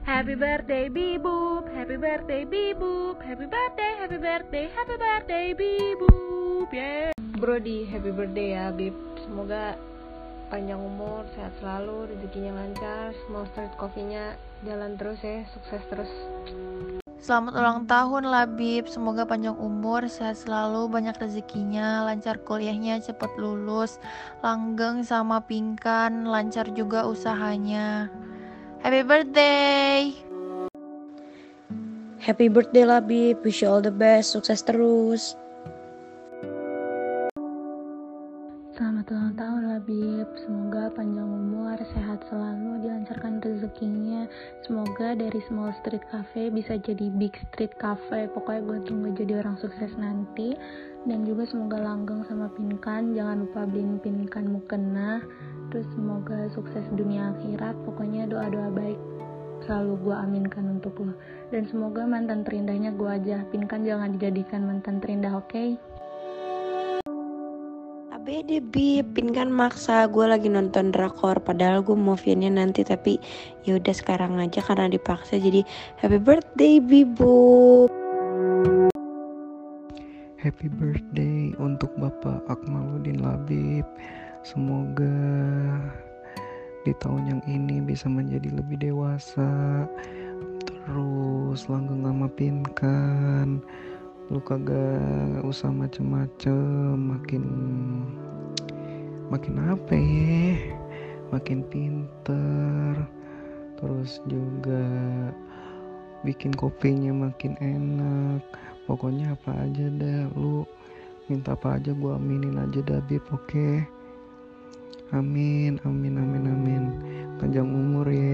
Happy birthday Bibub, happy birthday Bibub, happy birthday, happy birthday, happy birthday Bibub. Yeah. Brody, happy birthday ya Bib. Semoga panjang umur, sehat selalu, rezekinya lancar, semua street coffee-nya jalan terus ya, sukses terus. Selamat ulang tahun Labib, semoga panjang umur, sehat selalu, banyak rezekinya, lancar kuliahnya, cepet lulus, langgeng sama pingkan, lancar juga usahanya. Happy birthday! Happy birthday Labib, wish you all the best, sukses terus. Selamat ulang tahun Labib, semoga panjang umur, sehat selalu, dilancarkan rezekinya. Semoga dari small street cafe bisa jadi big street cafe. Pokoknya gue tunggu jadi orang sukses nanti. Dan juga semoga langgeng sama pinkan, jangan lupa beliin pinkan mukena. Terus semoga sukses dunia akhirat. Pokoknya doa-doa baik selalu gue aminkan untuk lo. Dan semoga mantan terindahnya gue aja. Pinkan jangan dijadikan mantan terindah, oke? Okay? beda bib pin kan maksa gue lagi nonton drakor padahal gue mau nya nanti tapi ya udah sekarang aja karena dipaksa jadi happy birthday bibu happy birthday untuk bapak Akmaluddin Labib. Semoga di tahun yang ini bisa menjadi lebih dewasa. Terus langgeng sama pinkan. Lu kagak usah macem-macem. Makin makin apa ya? Makin pinter. Terus juga bikin kopinya makin enak pokoknya apa aja dah lu minta apa aja gua aminin aja dah bib oke? Okay? amin amin amin amin. Panjang umur ya